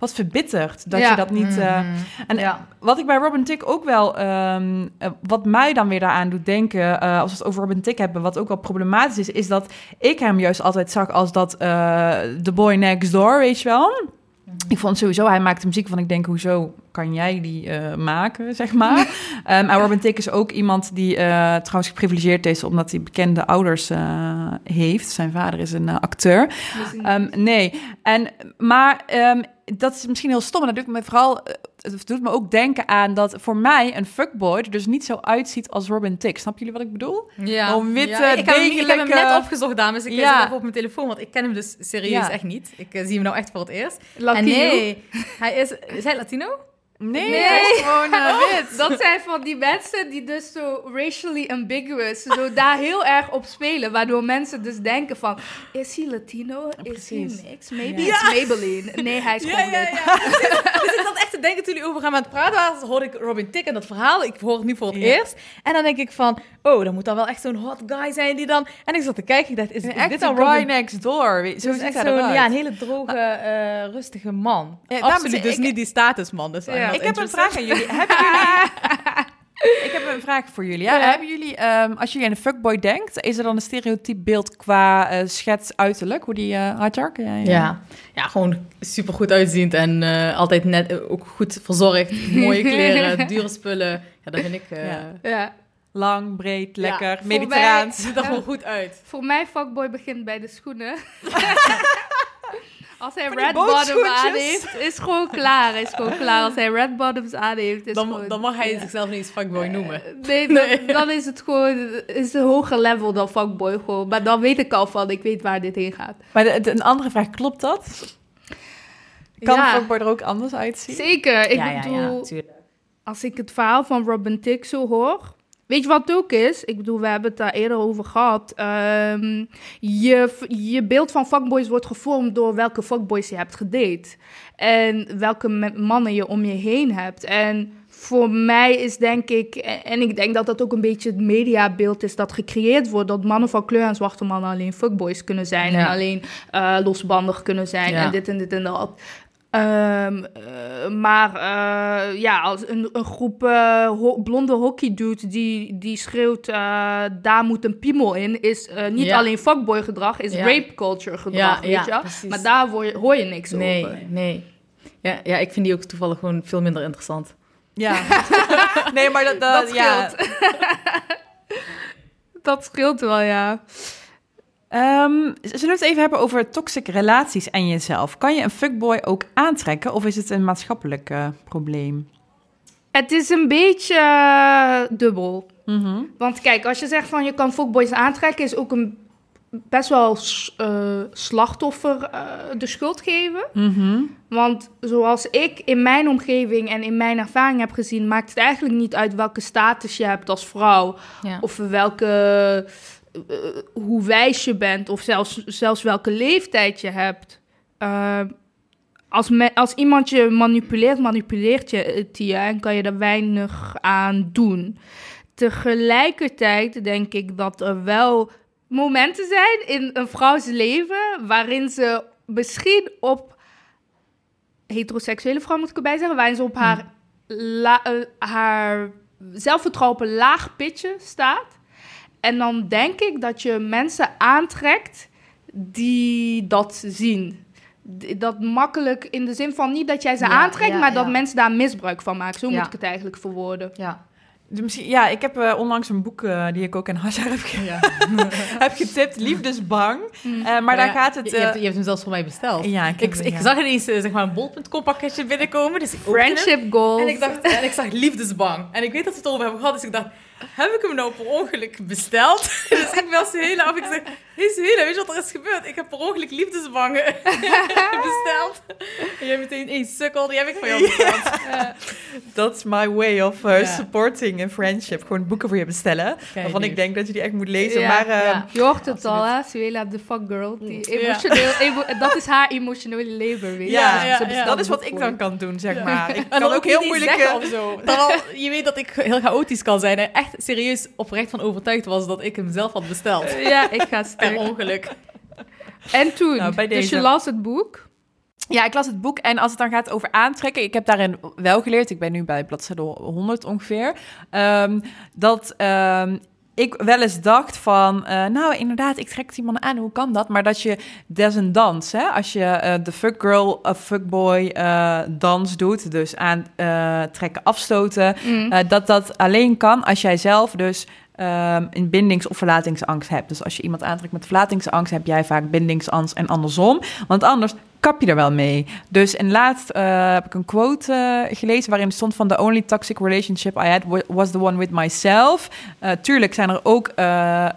wat verbitterd dat Ja. je dat niet... eh, Mhm. en Ja. wat ik bij Robin Tick ook wel... ehm, eh, wat mij dan weer daaraan doet denken... eh, als we het over Robin Tick hebben... wat ook wel problematisch is... is dat ik hem juist altijd zag als dat... eh the boy next door, weet je wel... Ik vond sowieso, hij maakte muziek van ik denk, hoezo kan jij die eh, maken, zeg maar. Ehm, en Robin Tick is ook iemand die eh, trouwens geprivilegeerd is omdat hij bekende ouders eh, heeft. Zijn vader is een eh, acteur. Ehm, nee, en, maar ehm, dat is misschien heel stom. En dat doet me vooral, eh, het doet me ook denken aan dat voor mij een fuckboy er dus niet zo uitziet als Robin Tick. Snappen jullie wat ik bedoel? Ja. Witte, ja. Ik heb, hem, ik heb hem degelijke- net opgezocht, dames. Ik ja. even op mijn telefoon, want ik ken hem dus serieus Ja. echt niet. Ik eh, zie hem nou echt voor het eerst. Lucky en nee, hij is... Is hij Latino? Nee, Nee. hij is gewoon eh, wit. Dat zijn van die mensen die dus zo racially ambiguous, zo daar heel erg op spelen. Waardoor mensen dus denken van, is hij Latino? Is hij mix? Maybe Ja. it's Maybelline. Nee, hij is gewoon wit. dus ik zat echt te denken toen jullie over hem aan het praten waren, hoorde ik Robin Tick en dat verhaal. Ik hoor het nu voor het Ja. eerst. En dan denk ik van, oh, dan moet dan wel echt zo'n hot guy zijn die dan... En ik zat te kijken, ik dacht, is, dit dan Robin next door. Zo Zo is echt zo'n, ja, een hele droge, eh, rustige man. Ja, Absoluut, dus ik- niet die statusman. Dus Ja. Not Ik heb een vraag aan jullie. Hebben jullie... Ik heb een vraag voor jullie. Ja? Ja. Hebben jullie, ehm, als jullie aan een fuckboy denkt, is er dan een stereotyp beeld qua eh, schets uiterlijk? Hoe die uh, jij, eh? Ja. ja, gewoon super goed uitziend en eh, altijd net ook goed verzorgd. Mooie kleren, dure spullen. Ja, dat vind ik... eh Ja. Ja. Lang, breed, lekker, Ja, mediterraans. ziet er gewoon goed uit. Voor mij fuckboy begint bij de schoenen. Als hij red bottoms aan heeft, is gewoon klaar. Is gewoon klaar. Als hij red bottoms aan heeft, is Dan, gewoon... dan mag hij ja. zichzelf niet eens fuckboy noemen. Nee, dan, dan is het gewoon is een hoger level dan fuckboy gewoon. Maar dan weet ik al van, ik weet waar dit heen gaat. Maar de, de- een andere vraag, klopt dat? Kan Ja. een fuckboy er ook anders uitzien? Zeker. Ik ja, bedoel, als ik het verhaal van Robin Tick zo hoor... Weet je wat het ook is? Ik bedoel, we hebben het daar eerder over gehad. Ehm, je, je beeld van fuckboys wordt gevormd door welke fuckboys je hebt gedate. En welke mannen je om je heen hebt. En voor mij is denk ik... En ik denk dat dat ook een beetje het mediabeeld is dat gecreëerd wordt... dat mannen van kleur en zwarte mannen alleen fuckboys kunnen zijn... en alleen eh, losbandig kunnen zijn Ja. en dit en dit en dat. Ehm, eh, maar eh, ja, als een, een groep eh, ho- blonde hockeydudes die, die schreeuwt... eh, daar moet een piemel in... is eh, niet Ja. alleen fuckboy gedrag, is Ja. rape culture gedrag, Ja, weet ja, je precies. Maar daar hoor je, hoor je niks Nee, over. nee. Ja, ja, ik vind die ook toevallig gewoon veel minder interessant. Ja. nee, maar dat, dat, Dat ja. scheelt. Dat scheelt wel, ja. Ehm, zullen we het even hebben over toxic relaties en jezelf? Kan je een fuckboy ook aantrekken of is het een maatschappelijk eh, probleem? Het is een beetje eh, dubbel. Mhm. Want kijk, als je zegt van je kan fuckboys aantrekken... is ook een best wel eh, slachtoffer de schuld geven. Mhm. Want zoals ik in mijn omgeving en in mijn ervaring heb gezien, maakt het eigenlijk niet uit welke status je hebt als vrouw. Ja. Of welke, eh, hoe wijs je bent, of zelfs, zelfs welke leeftijd je hebt. Eh, als, me- als iemand je manipuleert, manipuleert je het je en kan je er weinig aan doen. Tegelijkertijd denk ik dat er wel momenten zijn in een vrouws leven waarin ze misschien op heteroseksuele vrouw moet ik erbij zeggen, waarin ze op haar, la- eh, haar zelfvertrouwen op een laag pitje staat. En dan denk ik dat je mensen aantrekt die dat zien. Dat makkelijk in de zin van niet dat jij ze Ja, aantrekt, ja, maar dat ja. mensen daar misbruik van maken. Zo Ja. moet ik het eigenlijk verwoorden. Ja. Dus misschien, ja, ik heb eh, onlangs een boek eh, die ik ook aan Hasja heb, ge- heb getipt, Liefdesbang. Eh, maar daar Ja, gaat het... Je, je hebt, je hebt hem zelfs voor mij besteld. ja, ik, Ik, ik ja. zag ineens zeg maar een bol.com pakketje binnenkomen. Dus ik. Friendship goals. En ik dacht, en ik zag liefdesbang. En ik weet dat we het erover hebben gehad, dus ik dacht, heb ik hem nou per ongeluk besteld? dus ik was de hele af. Ik zeg, Deze hele, weet je wat er is gebeurd? Ik heb per ongeluk liefdesbangen besteld. En jij meteen, één sukkel, die heb ik van jou besteld. That's my way of uh, Ja. supporting a friendship. Gewoon boeken voor je bestellen. waarvan lief. ik denk dat je die echt moet lezen. Ja, maar eh, ja. Je hoort het al, hè? Suela, de fuck girl. Die Ja. emotioneel, emo- dat is haar emotionele labor, weet je. ja, dat is wat ik dan kan doen, zeg Ja. maar. Ik En kan dan ook heel moeilijk... zeggen eh, of zo. Terwijl je weet dat ik heel chaotisch kan zijn en echt serieus oprecht van overtuigd was dat ik hem zelf had besteld. Ja, ik ga Per ongeluk. En toen, Nou, bij dus deze. je las het boek. Ja, ik las het boek en als het dan gaat over aantrekken, ik heb daarin wel geleerd, ik ben nu bij bladzijde 100 ongeveer, ehm, dat ehm, ik wel eens dacht van, eh, nou inderdaad, ik trek iemand aan, hoe kan dat? Maar dat je, dat is een dans, hè? Als je eh, de fuck girl of eh dans doet, dus aantrekken, afstoten, Mm. dat dat alleen kan als jij zelf dus ehm, een bindings- of verlatingsangst hebt. Dus als je iemand aantrekt met verlatingsangst, heb jij vaak bindingsangst en andersom. Want anders kap je er wel mee. Dus en laatst eh, heb ik een quote eh, gelezen waarin stond van... The only toxic relationship I had wa- was the one with myself. Eh, tuurlijk zijn er ook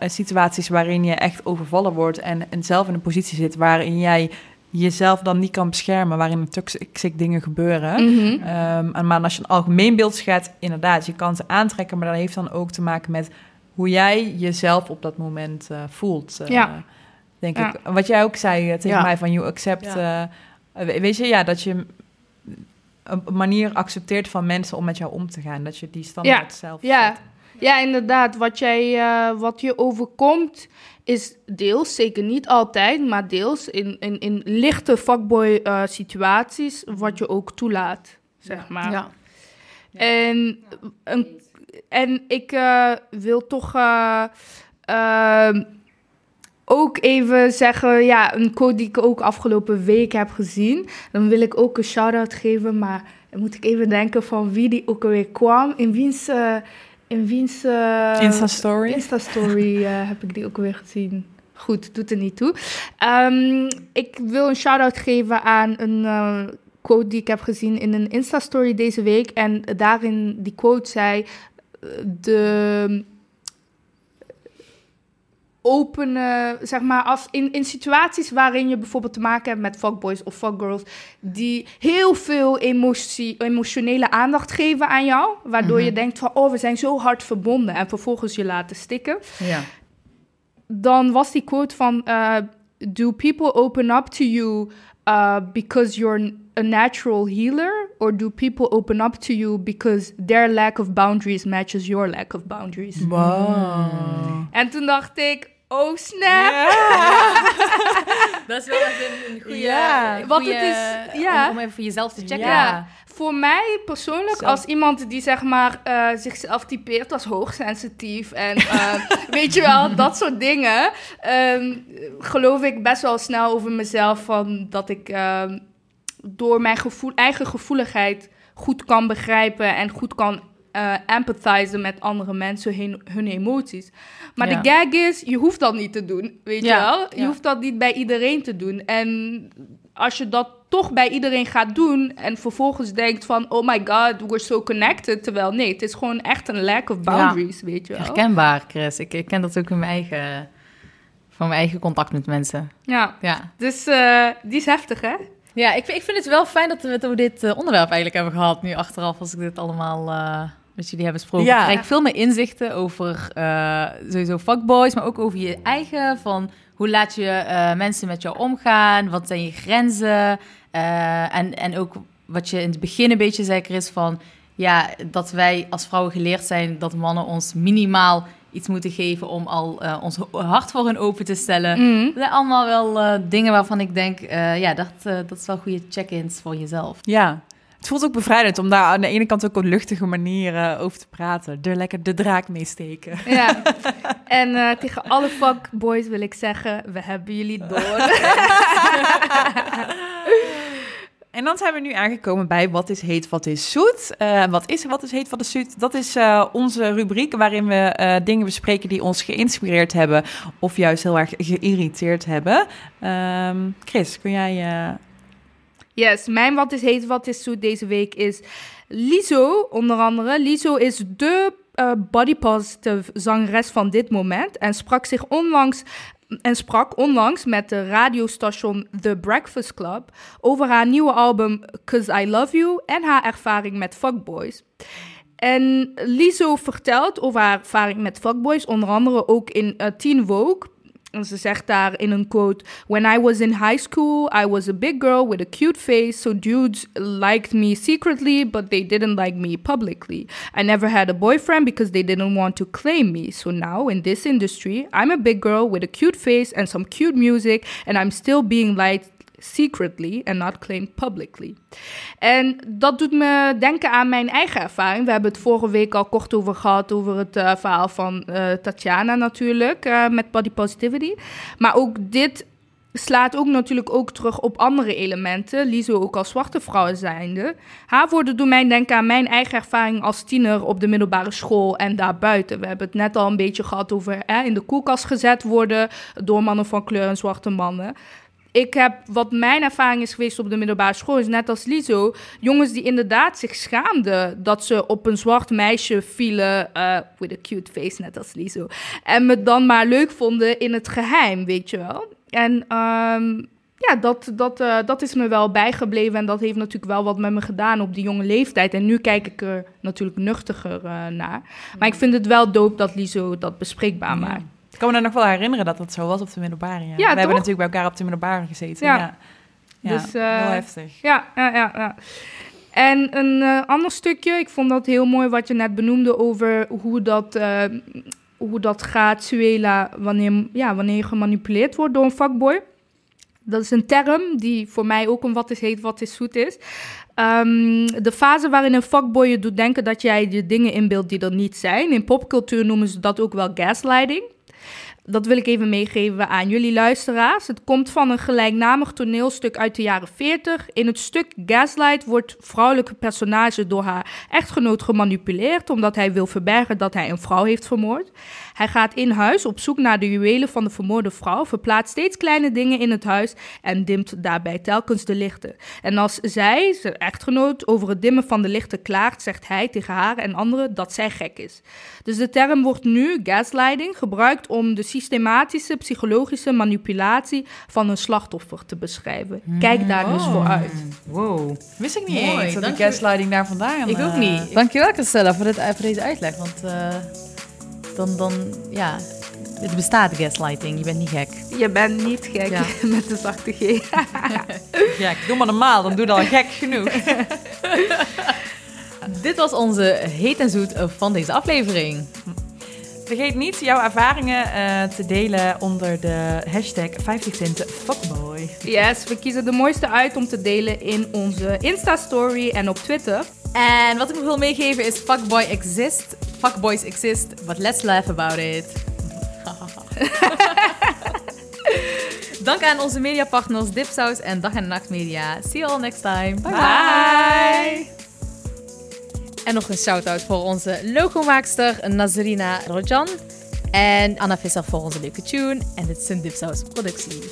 situaties waarin je echt overvallen wordt... En, en zelf in een positie zit waarin jij jezelf dan niet kan beschermen... waarin er toxic dingen gebeuren. Mhm. Ehm, maar als je een algemeen beeld schetst, inderdaad, je kan ze aantrekken, maar dat heeft dan ook te maken met hoe jij jezelf op dat moment eh, voelt. eh, Ja. Denk Ja. ik. Wat jij ook zei eh, tegen Ja. mij van you accept. eh, we- weet je, ja, dat je een manier accepteert van mensen om met jou om te gaan. Dat je die standaard zelf Ja. zet. Ja, inderdaad. Wat, jij, eh, wat je overkomt is deels, zeker niet altijd, maar deels in, in, in lichte fuckboy eh, situaties wat je ook toelaat, zeg maar. Ja. En, een, en ik eh, wil toch eh, ehm, ook even zeggen, ja, een quote die ik ook afgelopen week heb gezien. Dan wil ik ook een shout-out geven, maar dan moet ik even denken van wie die ook alweer kwam. In wiens... eh, in wiens... eh, Insta-story. Insta-story heb ik die ook weer gezien. Goed, doet er niet toe. Ehm, ik wil een shout-out geven aan een quote die ik heb gezien in een Insta-story deze week. En daarin, die quote zei... eh, De opene, zeg maar, als in, in situaties waarin je bijvoorbeeld te maken hebt met fuckboys of fuckgirls, die heel veel emotie, emotionele aandacht geven aan jou, waardoor je denkt van, oh, we zijn zo hard verbonden, en vervolgens je laten stikken. Ja. Dan was die quote van, eh, do people open up to you uh, because you're a natural healer, or do people open up to you because their lack of boundaries matches your lack of boundaries? Wow. En toen dacht ik, oh snap. Dat is wel even een goede... Ja, goede- het is- ja. Om, om even voor jezelf te checken. Ja. Voor mij persoonlijk, als iemand die zeg maar eh, zichzelf typeert als hoogsensitief en eh, weet je wel, dat soort dingen, ehm, geloof ik best wel snel over mezelf van dat ik ehm, door mijn gevoel, eigen gevoeligheid goed kan begrijpen en goed kan eh empathizen met andere mensen, hun, hun emoties. Maar Ja. de gag is, je hoeft dat niet te doen, weet Ja, je wel? Je ja. hoeft dat niet bij iedereen te doen. En als je dat toch bij iedereen gaat doen en vervolgens denkt van, oh my god, we're so connected. Terwijl nee, het is gewoon echt een lack of boundaries, weet je wel. Herkenbaar, Chris. Ik, ik ken dat ook in mijn eigen... Van mijn eigen contact met mensen. Ja, Ja. dus eh, die is heftig, hè? Ja, ik, vind- ik vind het wel fijn dat we het over dit eh, onderwerp eigenlijk hebben gehad. Nu achteraf, als ik dit allemaal eh, met jullie heb besproken. Ja. Ik krijg veel meer inzichten over eh, sowieso fuckboys, maar ook over je eigen. Van hoe laat je mensen met jou omgaan? Wat zijn je grenzen? En, en ook wat je in het begin een beetje zei, Chris, van... Ja, dat wij als vrouwen geleerd zijn dat mannen ons minimaal iets moeten geven om al eh, ons hart voor hun open te stellen. Mhm. Dat zijn allemaal wel eh, dingen waarvan ik denk, eh, ja, dat, dat is wel goede check-ins voor jezelf. Ja. Het voelt ook bevrijdend om daar aan de ene kant ook op een luchtige manier over te praten. Er lekker de draak mee steken. Ja. En tegen alle fuckboys wil ik zeggen, we hebben jullie door. En dan zijn we nu aangekomen bij wat is heet, wat is zoet. Eh, wat is wat is heet, wat is zoet? Dat is eh, onze rubriek waarin we eh, dingen bespreken die ons geïnspireerd hebben of juist heel erg geïrriteerd hebben. Ehm, Chris, kun jij... Yes, mijn wat is heet, wat is zoet deze week is Lizo, onder andere. Lizo is de eh, body positive zangeres van dit moment en sprak zich onlangs en sprak onlangs met de radiostation The Breakfast Club over haar nieuwe album Cause I Love You en haar ervaring met fuckboys. En Lizzo vertelt over haar ervaring met fuckboys, onder andere ook in uh, Teen Vogue. En ze zegt daar in een quote: When I was in high school, I was a big girl with a cute face, so dudes liked me secretly, but they didn't like me publicly. I never had a boyfriend because they didn't want to claim me. So now in this industry, I'm a big girl with a cute face and some cute music, and I'm still being liked secretly and not claimed publicly. En dat doet me denken aan mijn eigen ervaring. We hebben het vorige week al kort over gehad, over het uh, verhaal van uh, Tatjana natuurlijk, uh, met body positivity. Maar ook dit slaat ook natuurlijk ook terug op andere elementen. Lizo ook als zwarte vrouw zijnde. Haar woorden doen mij denken aan mijn eigen ervaring als tiener op de middelbare school en daarbuiten. We hebben het net al een beetje gehad over in de koelkast gezet worden door mannen van kleur en zwarte mannen ik heb, wat mijn ervaring is geweest op de middelbare school, is net als Lizo, jongens die inderdaad zich schaamden dat ze op een zwart meisje vielen, uh, with a cute face, net als Lizo. En me dan maar leuk vonden in het geheim, weet je wel. En um, ja, dat, dat, uh, dat is me wel bijgebleven en dat heeft natuurlijk wel wat met me gedaan op die jonge leeftijd. En nu kijk ik er natuurlijk nuchtiger uh, naar. Maar ik vind het wel dope dat Lizo dat bespreekbaar maakt. Ik kan me er nog wel herinneren dat dat zo was op de middelbare. Ja. We hebben natuurlijk bij elkaar op de middelbare gezeten. Ja, ja. ja dus, uh, heel heftig. Ja, ja, ja. ja. En een uh, ander stukje, ik vond dat heel mooi wat je net benoemde over hoe dat, uh, hoe dat gaat, Suela, wanneer, ja, wanneer je gemanipuleerd wordt door een fuckboy. Dat is een term die voor mij ook een wat is heet, wat is zoet is. Um, de fase waarin een fuckboy je doet denken dat jij de dingen inbeeldt die er niet zijn. In popcultuur noemen ze dat ook wel gaslighting dat wil ik even meegeven aan jullie luisteraars. Het komt van een gelijknamig toneelstuk uit de jaren 40. In het stuk Gaslight wordt vrouwelijke personage door haar echtgenoot gemanipuleerd omdat hij wil verbergen dat hij een vrouw heeft vermoord. Hij gaat in huis op zoek naar de juwelen van de vermoorde vrouw, verplaatst steeds kleine dingen in het huis en dimt daarbij telkens de lichten. En als zij, zijn echtgenoot, over het dimmen van de lichten klaagt, zegt hij tegen haar en anderen dat zij gek is. Dus de term wordt nu, gaslighting, gebruikt om de systematische psychologische manipulatie van een slachtoffer te beschrijven. Kijk daar dus voor uit. Wow. Wist ik niet Mooi, eens dat de gaslighting daar vandaan Ik ook uh, niet. Dankjewel Christella voor, dit, voor deze uitleg, want... Uh, dan, dan, ja, het bestaat gaslighting. Je bent niet gek. Je bent niet gek ja. met de zachte G. ja, ik doe maar normaal, dan doe je al gek genoeg. Dit was onze heet en zoet van deze aflevering. Vergeet niet jouw ervaringen uh, te delen onder de hashtag 50 cent fuckboy. Yes, we kiezen de mooiste uit om te delen in onze Insta-story en op Twitter. En wat ik nog wil meegeven is fuckboy exist. Fuckboys exist, but let's laugh about it. Dank aan onze mediapartners Dipsaus en Dag en Nacht Media. See you all next time. Bye. bye. En nog een shout-out voor onze logomaakster Nazarina Rojan. En Anna Visser voor onze leuke tune. En dit is een Dipsaus productie.